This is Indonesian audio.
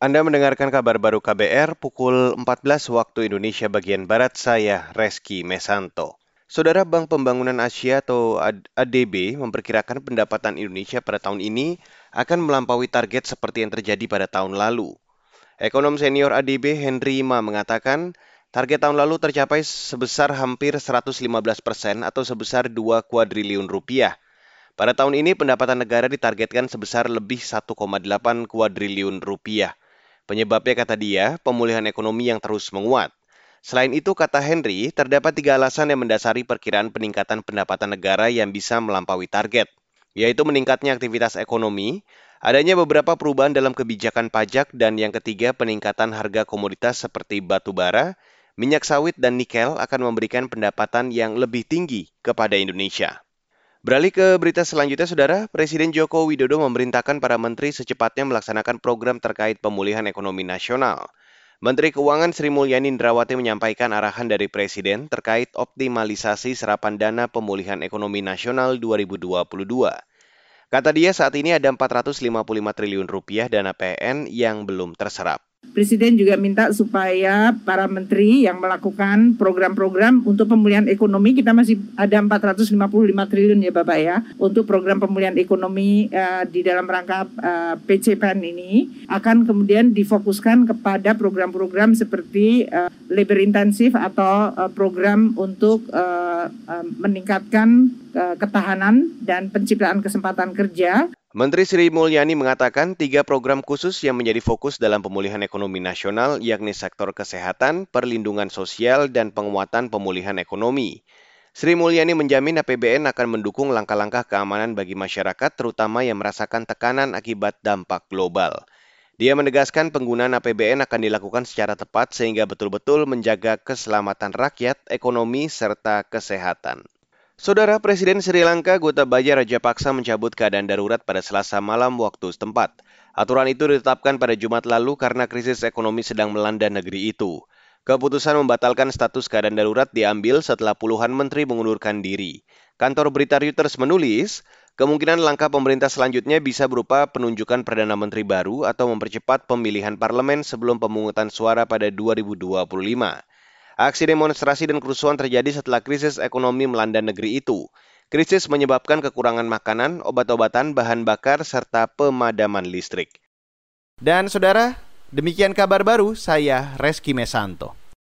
Anda mendengarkan kabar baru KBR pukul 14 waktu Indonesia bagian Barat, saya Reski Mesanto. Saudara Bank Pembangunan Asia atau ADB memperkirakan pendapatan Indonesia pada tahun ini akan melampaui target seperti yang terjadi pada tahun lalu. Ekonom senior ADB Henry Ma mengatakan target tahun lalu tercapai sebesar hampir 115 persen atau sebesar 2 kuadriliun rupiah. Pada tahun ini pendapatan negara ditargetkan sebesar lebih 1,8 kuadriliun rupiah. Penyebabnya kata dia, pemulihan ekonomi yang terus menguat. Selain itu, kata Henry, terdapat tiga alasan yang mendasari perkiraan peningkatan pendapatan negara yang bisa melampaui target, yaitu meningkatnya aktivitas ekonomi, adanya beberapa perubahan dalam kebijakan pajak, dan yang ketiga peningkatan harga komoditas seperti batu bara, minyak sawit, dan nikel akan memberikan pendapatan yang lebih tinggi kepada Indonesia. Beralih ke berita selanjutnya, Saudara, Presiden Joko Widodo memerintahkan para menteri secepatnya melaksanakan program terkait pemulihan ekonomi nasional. Menteri Keuangan Sri Mulyani Indrawati menyampaikan arahan dari Presiden terkait optimalisasi serapan dana pemulihan ekonomi nasional 2022. Kata dia saat ini ada 455 triliun rupiah dana PN yang belum terserap. Presiden juga minta supaya para menteri yang melakukan program-program untuk pemulihan ekonomi kita masih ada 455 triliun ya Bapak ya untuk program pemulihan ekonomi uh, di dalam rangka uh, eh, PCPN ini akan kemudian difokuskan kepada program-program seperti uh, labor intensif atau uh, program untuk uh, uh, meningkatkan uh, ketahanan dan penciptaan kesempatan kerja Menteri Sri Mulyani mengatakan tiga program khusus yang menjadi fokus dalam pemulihan ekonomi nasional yakni sektor kesehatan, perlindungan sosial, dan penguatan pemulihan ekonomi. Sri Mulyani menjamin APBN akan mendukung langkah-langkah keamanan bagi masyarakat terutama yang merasakan tekanan akibat dampak global. Dia menegaskan penggunaan APBN akan dilakukan secara tepat sehingga betul-betul menjaga keselamatan rakyat, ekonomi, serta kesehatan. Saudara Presiden Sri Lanka Gotabaya Rajapaksa mencabut keadaan darurat pada Selasa malam waktu setempat. Aturan itu ditetapkan pada Jumat lalu karena krisis ekonomi sedang melanda negeri itu. Keputusan membatalkan status keadaan darurat diambil setelah puluhan menteri mengundurkan diri. Kantor berita Reuters menulis, kemungkinan langkah pemerintah selanjutnya bisa berupa penunjukan Perdana Menteri baru atau mempercepat pemilihan parlemen sebelum pemungutan suara pada 2025. Aksi demonstrasi dan kerusuhan terjadi setelah krisis ekonomi melanda negeri itu. Krisis menyebabkan kekurangan makanan, obat-obatan, bahan bakar, serta pemadaman listrik. Dan saudara, demikian kabar baru saya Reski Mesanto.